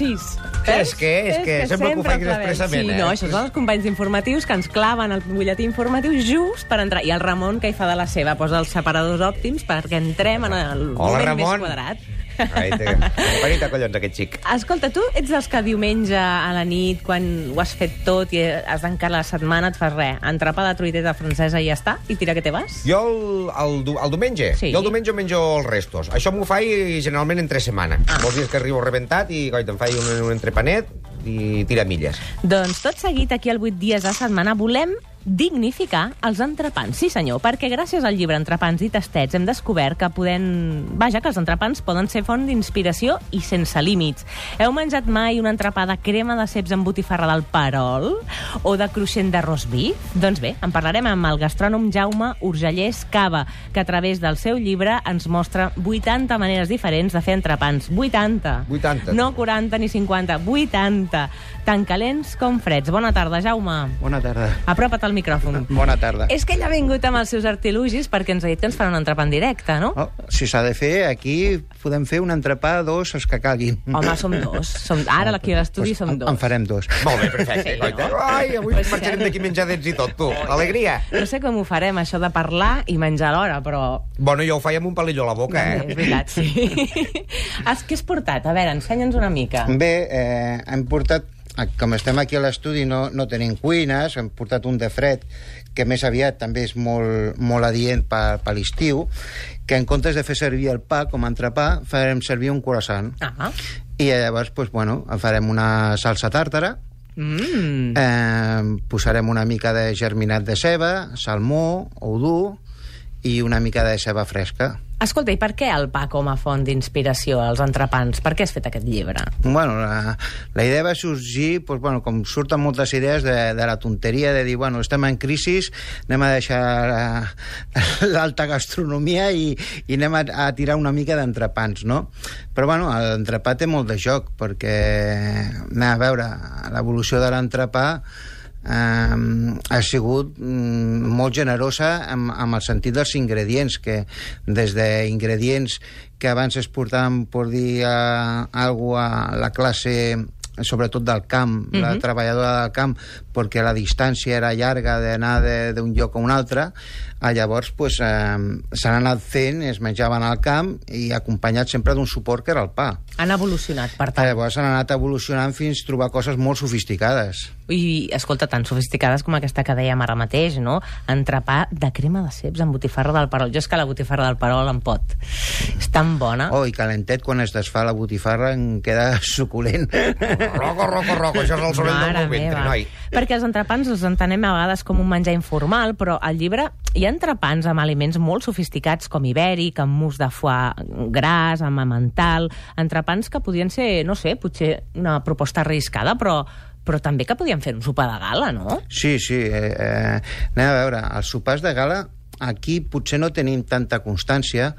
Mira, Toni, són les 6 i 6. És que, és que sempre que ho faig clavem. expressament, sí, eh? no, això són els companys informatius que ens claven el butlletí informatiu just per entrar. I el Ramon, que hi fa de la seva, posa els separadors òptims perquè entrem en el Hola, moment Ramon. més quadrat. Ai, té... Companita, collons, aquest xic. Escolta, tu ets dels que diumenge a la nit, quan ho has fet tot i has d'encarar la setmana, et fas res, entrepà de truiteta francesa i ja està, i tira que te vas? Jo el, el, el diumenge, Sí. jo el diumenge menjo els restos. Això m'ho faig generalment entre setmana. Ah. Molts dies que arribo rebentat i coi, em faig un, un entrepanet i tira milles. Doncs tot seguit, aquí al 8 dies a setmana, volem dignificar els entrepans. Sí, senyor, perquè gràcies al llibre Entrepans i Tastets hem descobert que podem... Vaja, que els entrepans poden ser font d'inspiració i sense límits. Heu menjat mai un entrepà de crema de ceps amb botifarra del Perol? O de cruixent de rosbif? Doncs bé, en parlarem amb el gastrònom Jaume Urgellés Cava, que a través del seu llibre ens mostra 80 maneres diferents de fer entrepans. 80! 80. No 40 ni 50, 80. Tan calents com freds. Bona tarda, Jaume. Bona tarda. Apropa't al micròfon. Bona tarda. És que ell ha vingut amb els seus artilugis perquè ens ha dit que ens farà un entrepà en directe, no? Oh, si s'ha de fer, aquí podem fer un entrepà, dos, els que calguin. Home, som dos. Som... Ara aquí a l'estudi Pues som dos. En farem dos. Molt bé, perfecte. Sí, no? Ai, avui Pues marxarem sí. d'aquí menjadets i tot, tu. Alegria. No sé com ho farem, això de parlar i menjar alhora, però... Bueno, jo ho faig amb un palillo a la boca, És eh? veritat, sí. Has, què has portat? A veure, ensenya'ns una mica. Bé, eh, hem portat, com estem aquí a l'estudi, no, no tenim cuines, hem portat un de fred, que més aviat també és molt, molt adient per, per l'estiu, que en comptes de fer servir el pa com a entrepà, farem servir un croissant. Ah. I llavors, pues, bueno, farem una salsa tàrtara, Mm. Eh, posarem una mica de germinat de ceba, salmó, oudú i una mica de ceba fresca. Escolta, i per què el pa com a font d'inspiració als entrepans? Per què has fet aquest llibre? Bueno, la, la idea va sorgir, pues, bueno, com surten moltes idees de, de la tonteria de dir, bueno, estem en crisi, anem a deixar eh, l'alta gastronomia i, i anem a, a tirar una mica d'entrepans, no? Però, bueno, l'entrepà té molt de joc, perquè, a veure, l'evolució de l'entrepà eh, ha sigut mm, molt generosa amb, amb el sentit dels ingredients, que des d'ingredients que abans es portaven, per dir eh, alguna a la classe sobretot del camp, la treballadora del camp, perquè la distància era llarga d'anar de- d'un lloc a un altre, eh, llavors pues, eh, s'han anat fent, es menjaven al camp i acompanyat sempre d'un suport que era el pa. Han evolucionat, per tant. Llavors han anat evolucionant fins a trobar coses molt sofisticades. I, escolta, tan sofisticades com aquesta que dèiem ara mateix, no? Entrepà de crema de ceps amb botifarra del Perol. Jo és que la botifarra del Perol em pot. És tan bona. Oh, i calentet, quan es desfà la botifarra, en queda suculent. Roco, roco, roco, això és el soroll del meu ventre, noi. Perquè els entrepans els entenem a vegades com un menjar informal, però al llibre hi ha entrepans amb aliments molt sofisticats com ibèric, amb mus de foie gras, amb mental, entrepans que podien ser, no sé, potser una proposta arriscada, però però també que podien fer un sopar de gala, no? Sí, sí. Eh, eh, anem a veure, els sopars de gala aquí potser no tenim tanta constància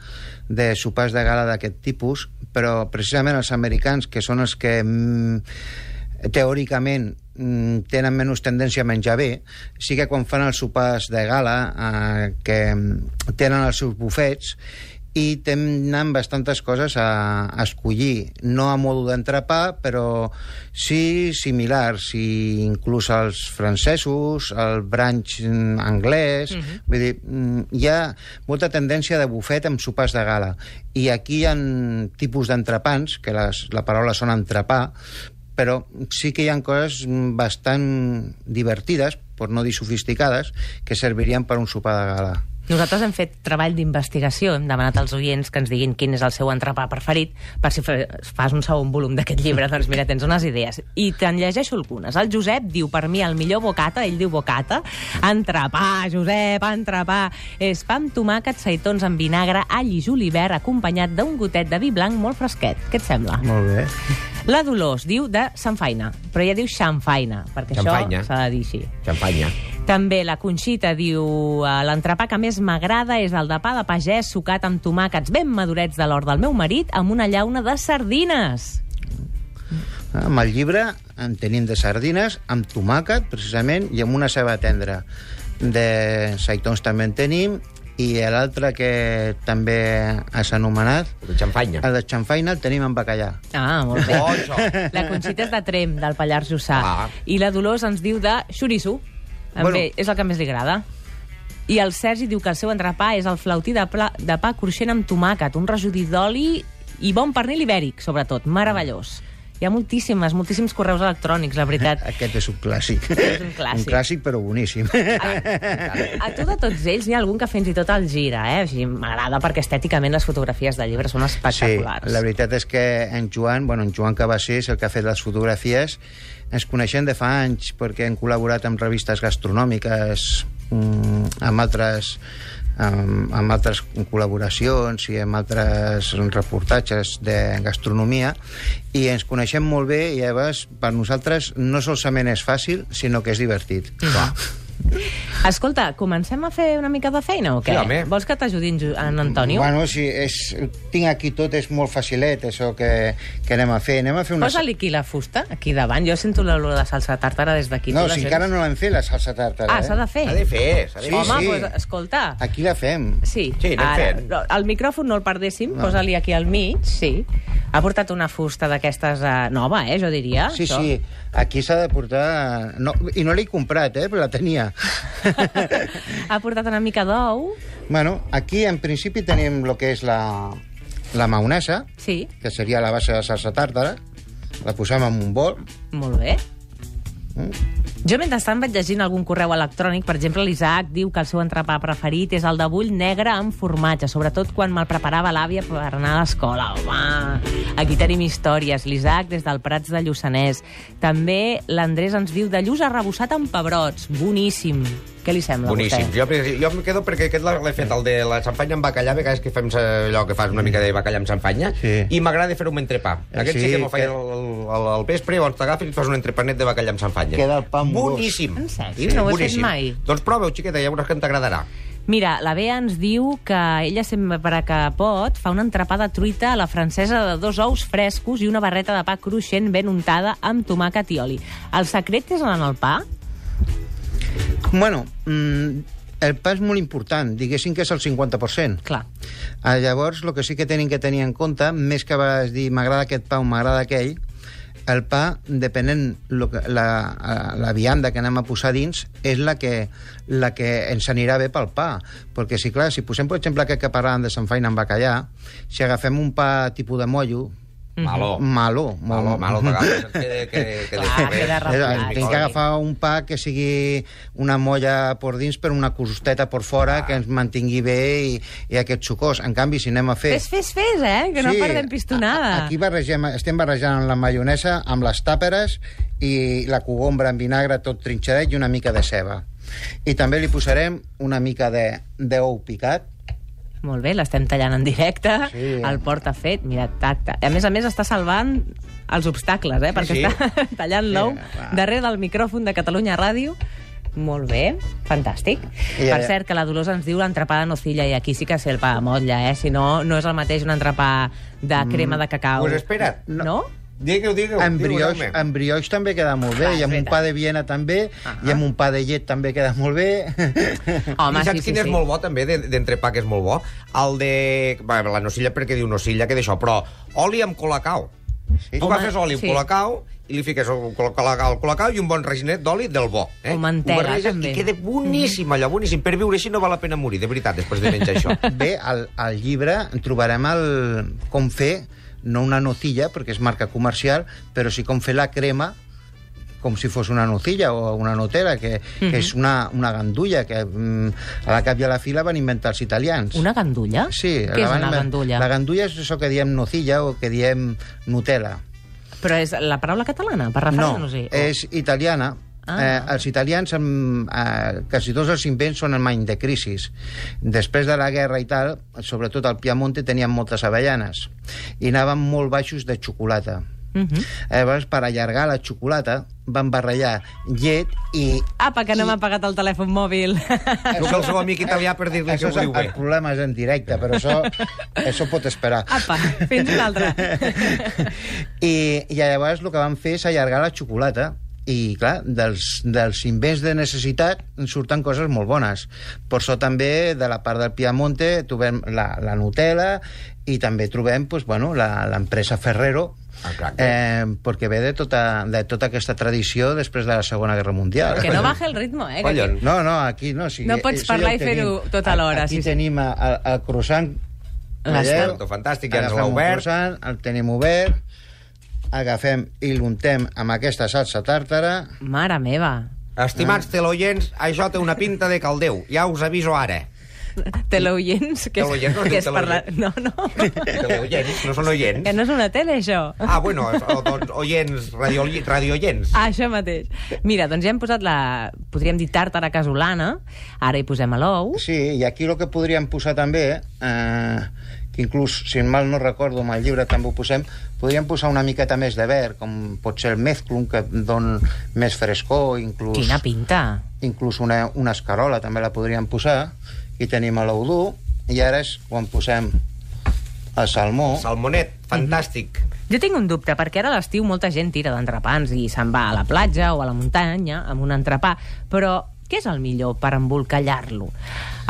de sopars de gala d'aquest tipus, però precisament els americans, que són els que mm, teòricament tenen menys tendència a menjar bé, sí que quan fan els sopars de gala eh, que mm, tenen els seus bufets i tenen bastantes coses a, a escollir. No a modo d'entrepà, però sí similars, i inclús els francesos, el branch mm, anglès... Uh -huh. Vull dir, mm, hi ha molta tendència de bufet amb sopars de gala. I aquí hi ha tipus d'entrepans, que les, la paraula són entrepà, però sí que hi ha coses bastant divertides, per no dir sofisticades, que servirien per un sopar de gala. Nosaltres hem fet treball d'investigació, hem demanat als oients que ens diguin quin és el seu entrepà preferit, per si fa- fas un segon volum d'aquest llibre, doncs mira, tens unes idees. I te'n llegeixo algunes. El Josep diu, per mi, el millor bocata, ell diu bocata, entrepà, Josep, entrepà, és pa amb tomàquet, seitons amb vinagre, all i julivert, acompanyat d'un gotet de vi blanc molt fresquet. Què et sembla? Molt bé. La Dolors diu de Sanfaina, però ella diu xamfaina, perquè Xamfaina. això s'ha de dir així. Xampanya. També la Conxita diu eh, l'entrepà que més m'agrada és el de pa de pagès sucat amb tomàquets ben madurets de l'hort del meu marit amb una llauna de sardines. Amb el llibre en tenim de sardines, amb tomàquet, precisament, i amb una ceba tendra. De seitons també en tenim, i l'altre que també has anomenat, De xampanya. el de xamfaina, el tenim en bacallà. Ah, molt bé. Oh. La Conxita és de Trem, del Pallars Jussà. Ah. I la Dolors ens diu de xoriço. Bueno. bueno. és el que més li agrada. I el Sergi diu que el seu entrepà és el flautí de, pla, de pa cruixent amb tomàquet, un rejudi d'oli i bon pernil ibèric, sobretot. Meravellós. Hi ha moltíssimes, moltíssims correus electrònics, la veritat. Aquest és un clàssic. És un clàssic. Un clàssic, però boníssim. A, a tu de tots ells n'hi ha algun que fins i tot el gira, eh? Sigui, M'agrada perquè estèticament les fotografies del llibre són Sí, espectaculars. la veritat és que en Joan, bueno, en Joan Cabassés, el que ha fet les fotografies, ens coneixem de fa anys perquè hem col·laborat amb revistes gastronòmiques, mm, amb altres amb, amb altres col·laboracions i amb altres reportatges de gastronomia i ens coneixem molt bé i llavors per nosaltres no solament és fàcil sinó que és divertit. Clar. Escolta, comencem a fer una mica de feina o què? Sí, home. Vols que t'ajudi en, Antonio? Bueno, sí, és, tinc aquí tot, és molt facilet, això que, que anem a fer. Anem a fer una... Posa-li aquí la fusta, aquí davant. Jo sento l'olor de salsa tàrtara des d'aquí. No, si encara no l'hem fet, la salsa tàrtara. Ah, s'ha de fer? S'ha de fer, s'ha de Sí, fer. Home, sí. Pues, escolta... Aquí la fem. Sí, Sí, anem ara, fent. el micròfon no el perdéssim, No. posa-li aquí al mig, sí. Ha portat una fusta d'aquestes uh, nova, eh, jo diria. Sí, això. sí, aquí s'ha de portar... No, I no l'he comprat, eh, però la tenia. ha portat una mica d'ou, bueno, aquí en principi tenim el que és la, la maonesa, sí, que seria la base de salsa tàrtara. La posem en un bol. molt bé. Mm. Jo, mentrestant, vaig llegint algun correu electrònic. Per exemple, l'Isaac diu que el seu entrepà preferit és el de bull negre amb formatge, sobretot quan me'l preparava l'àvia per anar a l'escola. Home, aquí tenim històries. L'Isaac, des del Prats de Lluçanès. També l'Andrés ens diu de lluç arrebossat amb pebrots. Boníssim. Què li sembla a Boníssim. vostè? Jo, jo em quedo perquè aquest l'he fet, el de la xampanya amb bacallà, a vegades que fem allò que fas una mica de bacallà amb xampanya, Sí. i m'agrada fer-ho amb entrepà. Aquest sí, sí, que m'ho feia que- al, al, al vespre, llavors t'agafes i et fas un entrepanet de bacallà amb xampanya. Queda el pa amb gust. Boníssim. En sèrio? No ho he fet mai. Doncs prova-ho, xiqueta, ja veuràs que t'agradarà. Mira, la Bea ens diu que ella sempre que pot fa una entrepà de truita a la francesa de dos ous frescos i una barreta de pa cruixent ben untada amb tomàquet i oli. El secret és en el pa? Bueno, mm, el pa és molt important, diguéssim que és el 50%. Clar. Ah, llavors, el que sí que tenim que tenir en compte, més que vas dir m'agrada aquest pa o m'agrada aquell, el pa, depenent lo que, la, la vianda que anem a posar dins, és la que, la que ens anirà bé pel pa. Perquè, si clar, si posem, per exemple, aquest que parlàvem de Sant Feina amb bacallà, si agafem un pa tipus de mollo, Malo. malo, Malo, malo, t'agafes. Que, que, que, Clar, queda regulat. Tinc que agafar un pa que sigui una molla per dins per una crosteta per fora que ens mantingui bé i, i aquest sucós. En canvi, si anem a fer... Fes, fes, fes, eh? Que no perdem pistonada. a- Aquí barregem, estem barrejant la maionesa amb les tàperes i la cogombra en vinagre tot trinxadet i una mica de ceba. I també li posarem una mica de d'ou picat, Molt bé, l'estem tallant en directe. Sí. El porta fet. Mira, tacte. A més a més, està salvant els obstacles, eh? Perquè sí. està tallant l'ou clar. darrere del micròfon de Catalunya Ràdio. Molt bé, fantàstic. I, per cert, que la Dolors ens diu l'entrepà de nocilla, i aquí sí que sé el pa de motlla, eh? Si no, no és el mateix un entrepà de crema de cacau. Pues espera't. No? no? Digueu. amb digueu, brioix, home. amb brioix també queda molt bé, Clar, i amb un pa de Viena també, i amb un pa de llet també queda molt bé. Home, I saps sí, sí, quin és sí. molt bo, també, de- d'entrepà, que és molt bo? El de... Bé, la nocilla, perquè diu nocilla, que d'això, però oli amb colacau. Sí. Tu Home, agafes oli amb sí. colacau i li fiques el colacau, el colacau i un bon reginet d'oli del bo. Eh? O mantega, també. I queda boníssim, allò, boníssim. Per viure així no val la pena morir, de veritat, després de menjar això. Bé, al, al llibre trobarem el, com fer, no una nocilla, perquè és marca comercial, però sí com fer la crema com si fos una nocilla o una notera, que, que és una, una gandulla, que mm, a la cap i a la fila van inventar els italians. Una gandulla? Sí, Què la és van una gandulla? La gandulla és això que diem nocilla o que diem Nutella. Però és la paraula catalana, per No, referir-nos? és italiana. Ah. Eh, els italians, amb, eh, quasi tots els invents són en any de crisis. Després de la guerra i tal, sobretot al Piemonte tenien moltes avellanes i anaven molt baixos de xocolata. Uh -huh. Llavors, per allargar la xocolata, van barrejar llet i... Apa, que no m'ha pagat el telèfon mòbil. Truca el seu amic italià per dir-li que Això ho és diu el bé. problema és en directe, però això, això pot esperar. Apa, fins una altra. I, I llavors el que van fer és allargar la xocolata i, clar, dels, dels invents de necessitat en surten coses molt bones. Per això també, de la part del Piamonte, trobem la, la Nutella i també trobem pues, bueno, la- l'empresa Ferrero, Exacte. eh, perquè ve de tota, de tota aquesta tradició després de la Segona Guerra Mundial. Que no baje el ritmo, eh? aquí- No, no, aquí no. O sigui, No pots això parlar i fer-ho tot alhora, Aquí sí, sí. tenim el, el croissant. Fet. Fantàstic, ja ens l'ha obert. croissant, el tenim obert, agafem i l'untem amb aquesta salsa tàrtara. Mare meva. Estimats teleoients, això té una pinta de caldeu. Ja us aviso ara. Teleoients, que és, no es que és parlar... No, no. Teleoients, no són oients. Que no és una tele, això. Ah, bueno, o, doncs oients, radio, radioients. Ah, això mateix. Mira, doncs ja hem posat la... Podríem dir tàrtara casolana. Ara hi posem l'ou. Sí, i aquí el que podríem posar també, eh, inclús, si mal no recordo, amb el llibre també ho posem, podríem posar una miqueta més de verd, com pot ser el mezclum, que don més frescor, inclús... Quina pinta. inclús una, una escarola també la podríem posar, i tenim l'ou dur, i ara és quan posem el salmó. Salmonet, fantàstic. Jo tinc un dubte, perquè ara a l'estiu molta gent tira d'entrepans i se'n va a la platja o a la muntanya amb un entrepà, però què és el millor per embolcallar-lo?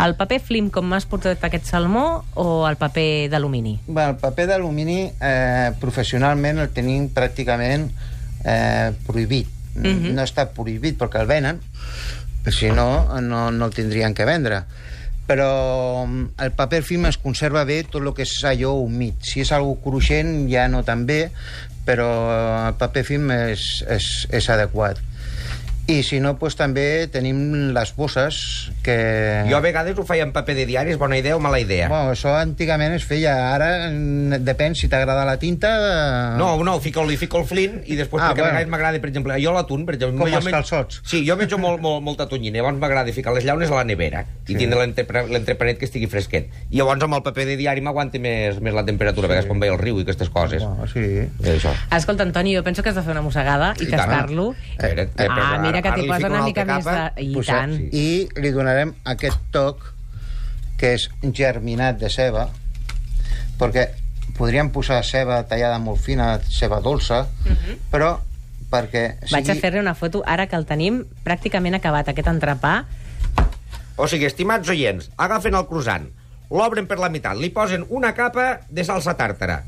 El paper flim, com m'has portat aquest salmó, o el paper d'alumini? Bé, el paper d'alumini eh, professionalment el tenim pràcticament eh, prohibit. Mm -hmm. No està prohibit perquè el venen, si no, no, no el tindrien que vendre. Però mm, el paper film es conserva bé tot el que és allò humit. Si és algo cruixent, ja no tan bé, però el paper film és, és, és adequat. I si no, doncs, també tenim les bosses que... Jo a vegades ho feia en paper de diari, és bona idea o mala idea? Bueno, això antigament es feia, ara mm, depèn si t'agrada la tinta... eh, No, no, fico, li fico el flint i després, Ah, ah, perquè bueno. a vegades m'agrada, per exemple, jo l'atún, per exemple... Com jo els calçots. Sí, jo menjo molt, molt, molta tonyina, llavors m'agrada ficar les llaunes a la nevera i Sí. tindre l'entrepanet que estigui fresquet. I llavors amb el paper de diari m'aguanti més, més la temperatura, sí. a vegades quan veig el riu i aquestes coses. Bueno, sí. Eh, això. Escolta, Antoni, jo penso que has de fer una mossegada i I tastar-lo. Veure, eh, Ah, però mira que t'hi posa una una mica altra més de... capa. I tant. I li donarem aquest toc que és germinat de ceba, perquè podríem posar ceba tallada molt fina, ceba dolça, però perquè Mhm. Vaig a fer-li una foto ara que el tenim pràcticament acabat, aquest entrepà. O sigui, estimats oients, agafen el croissant, l'obren per la meitat, li posen una capa de salsa tàrtara,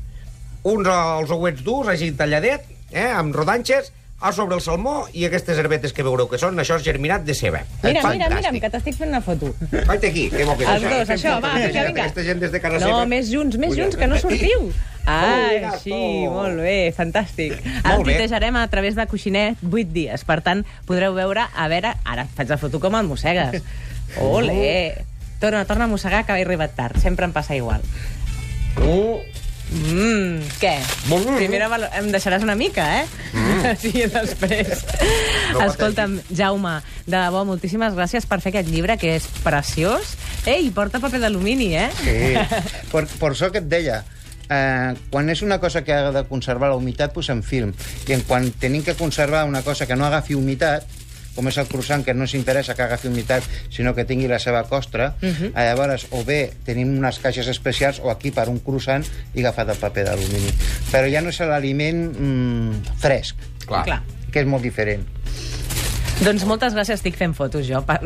uns els ouets durs, així talladet, eh, amb rodanxes, a sobre el salmó i aquestes herbetes que veureu que són, això és germinat de ceba. Mira, mira, Fantàstic. mira, que t'estic fent una foto. Vaig aquí, que bo que és Els això. dos, això, va, vinga, vinga. Aquesta gent des de casa No, seva... més junts, més junts, que no sortiu. Ah, sí, molt bé, fantàstic. El Molt bé. a través de Coixinet 8 dies. Per tant, podreu veure, a veure... Ara faig la foto com el mossegues. Ole! Torna, torna a mossegar, que he arribat tard. Sempre em passa igual. Uh, Mmm, què? Molt bé. Primera valo... em deixaràs una mica, eh? Mm. Sí, després. No Escolta'm, Jaume, de debò, moltíssimes gràcies per fer aquest llibre, que és preciós. Ei, porta paper d'alumini, eh? Sí, per, per això que et deia, eh, quan és una cosa que ha de conservar la humitat, posem film. I en quan tenim que conservar una cosa que no agafi humitat, com és el croissant, que no ens interessa que agafi humitat, sinó que tingui la seva costra, uh -huh. llavors, o bé tenim unes caixes especials, o aquí per un croissant i agafat el paper d'alumini. Però ja no és l'aliment mm, fresc, clar. Clar. que és molt diferent. Doncs moltes gràcies, estic fent fotos jo. Pa-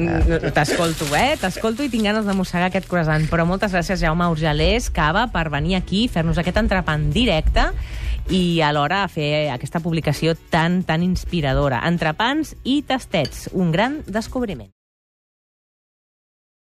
T'escolto, eh? T'escolto i tinc ganes de mossegar aquest croissant. Però moltes gràcies, Jaume Urgelés, Cava, per venir aquí, fer-nos aquest entrepà en directe i alhora fer aquesta publicació tan, tan inspiradora. Entrepans i tastets, un gran descobriment.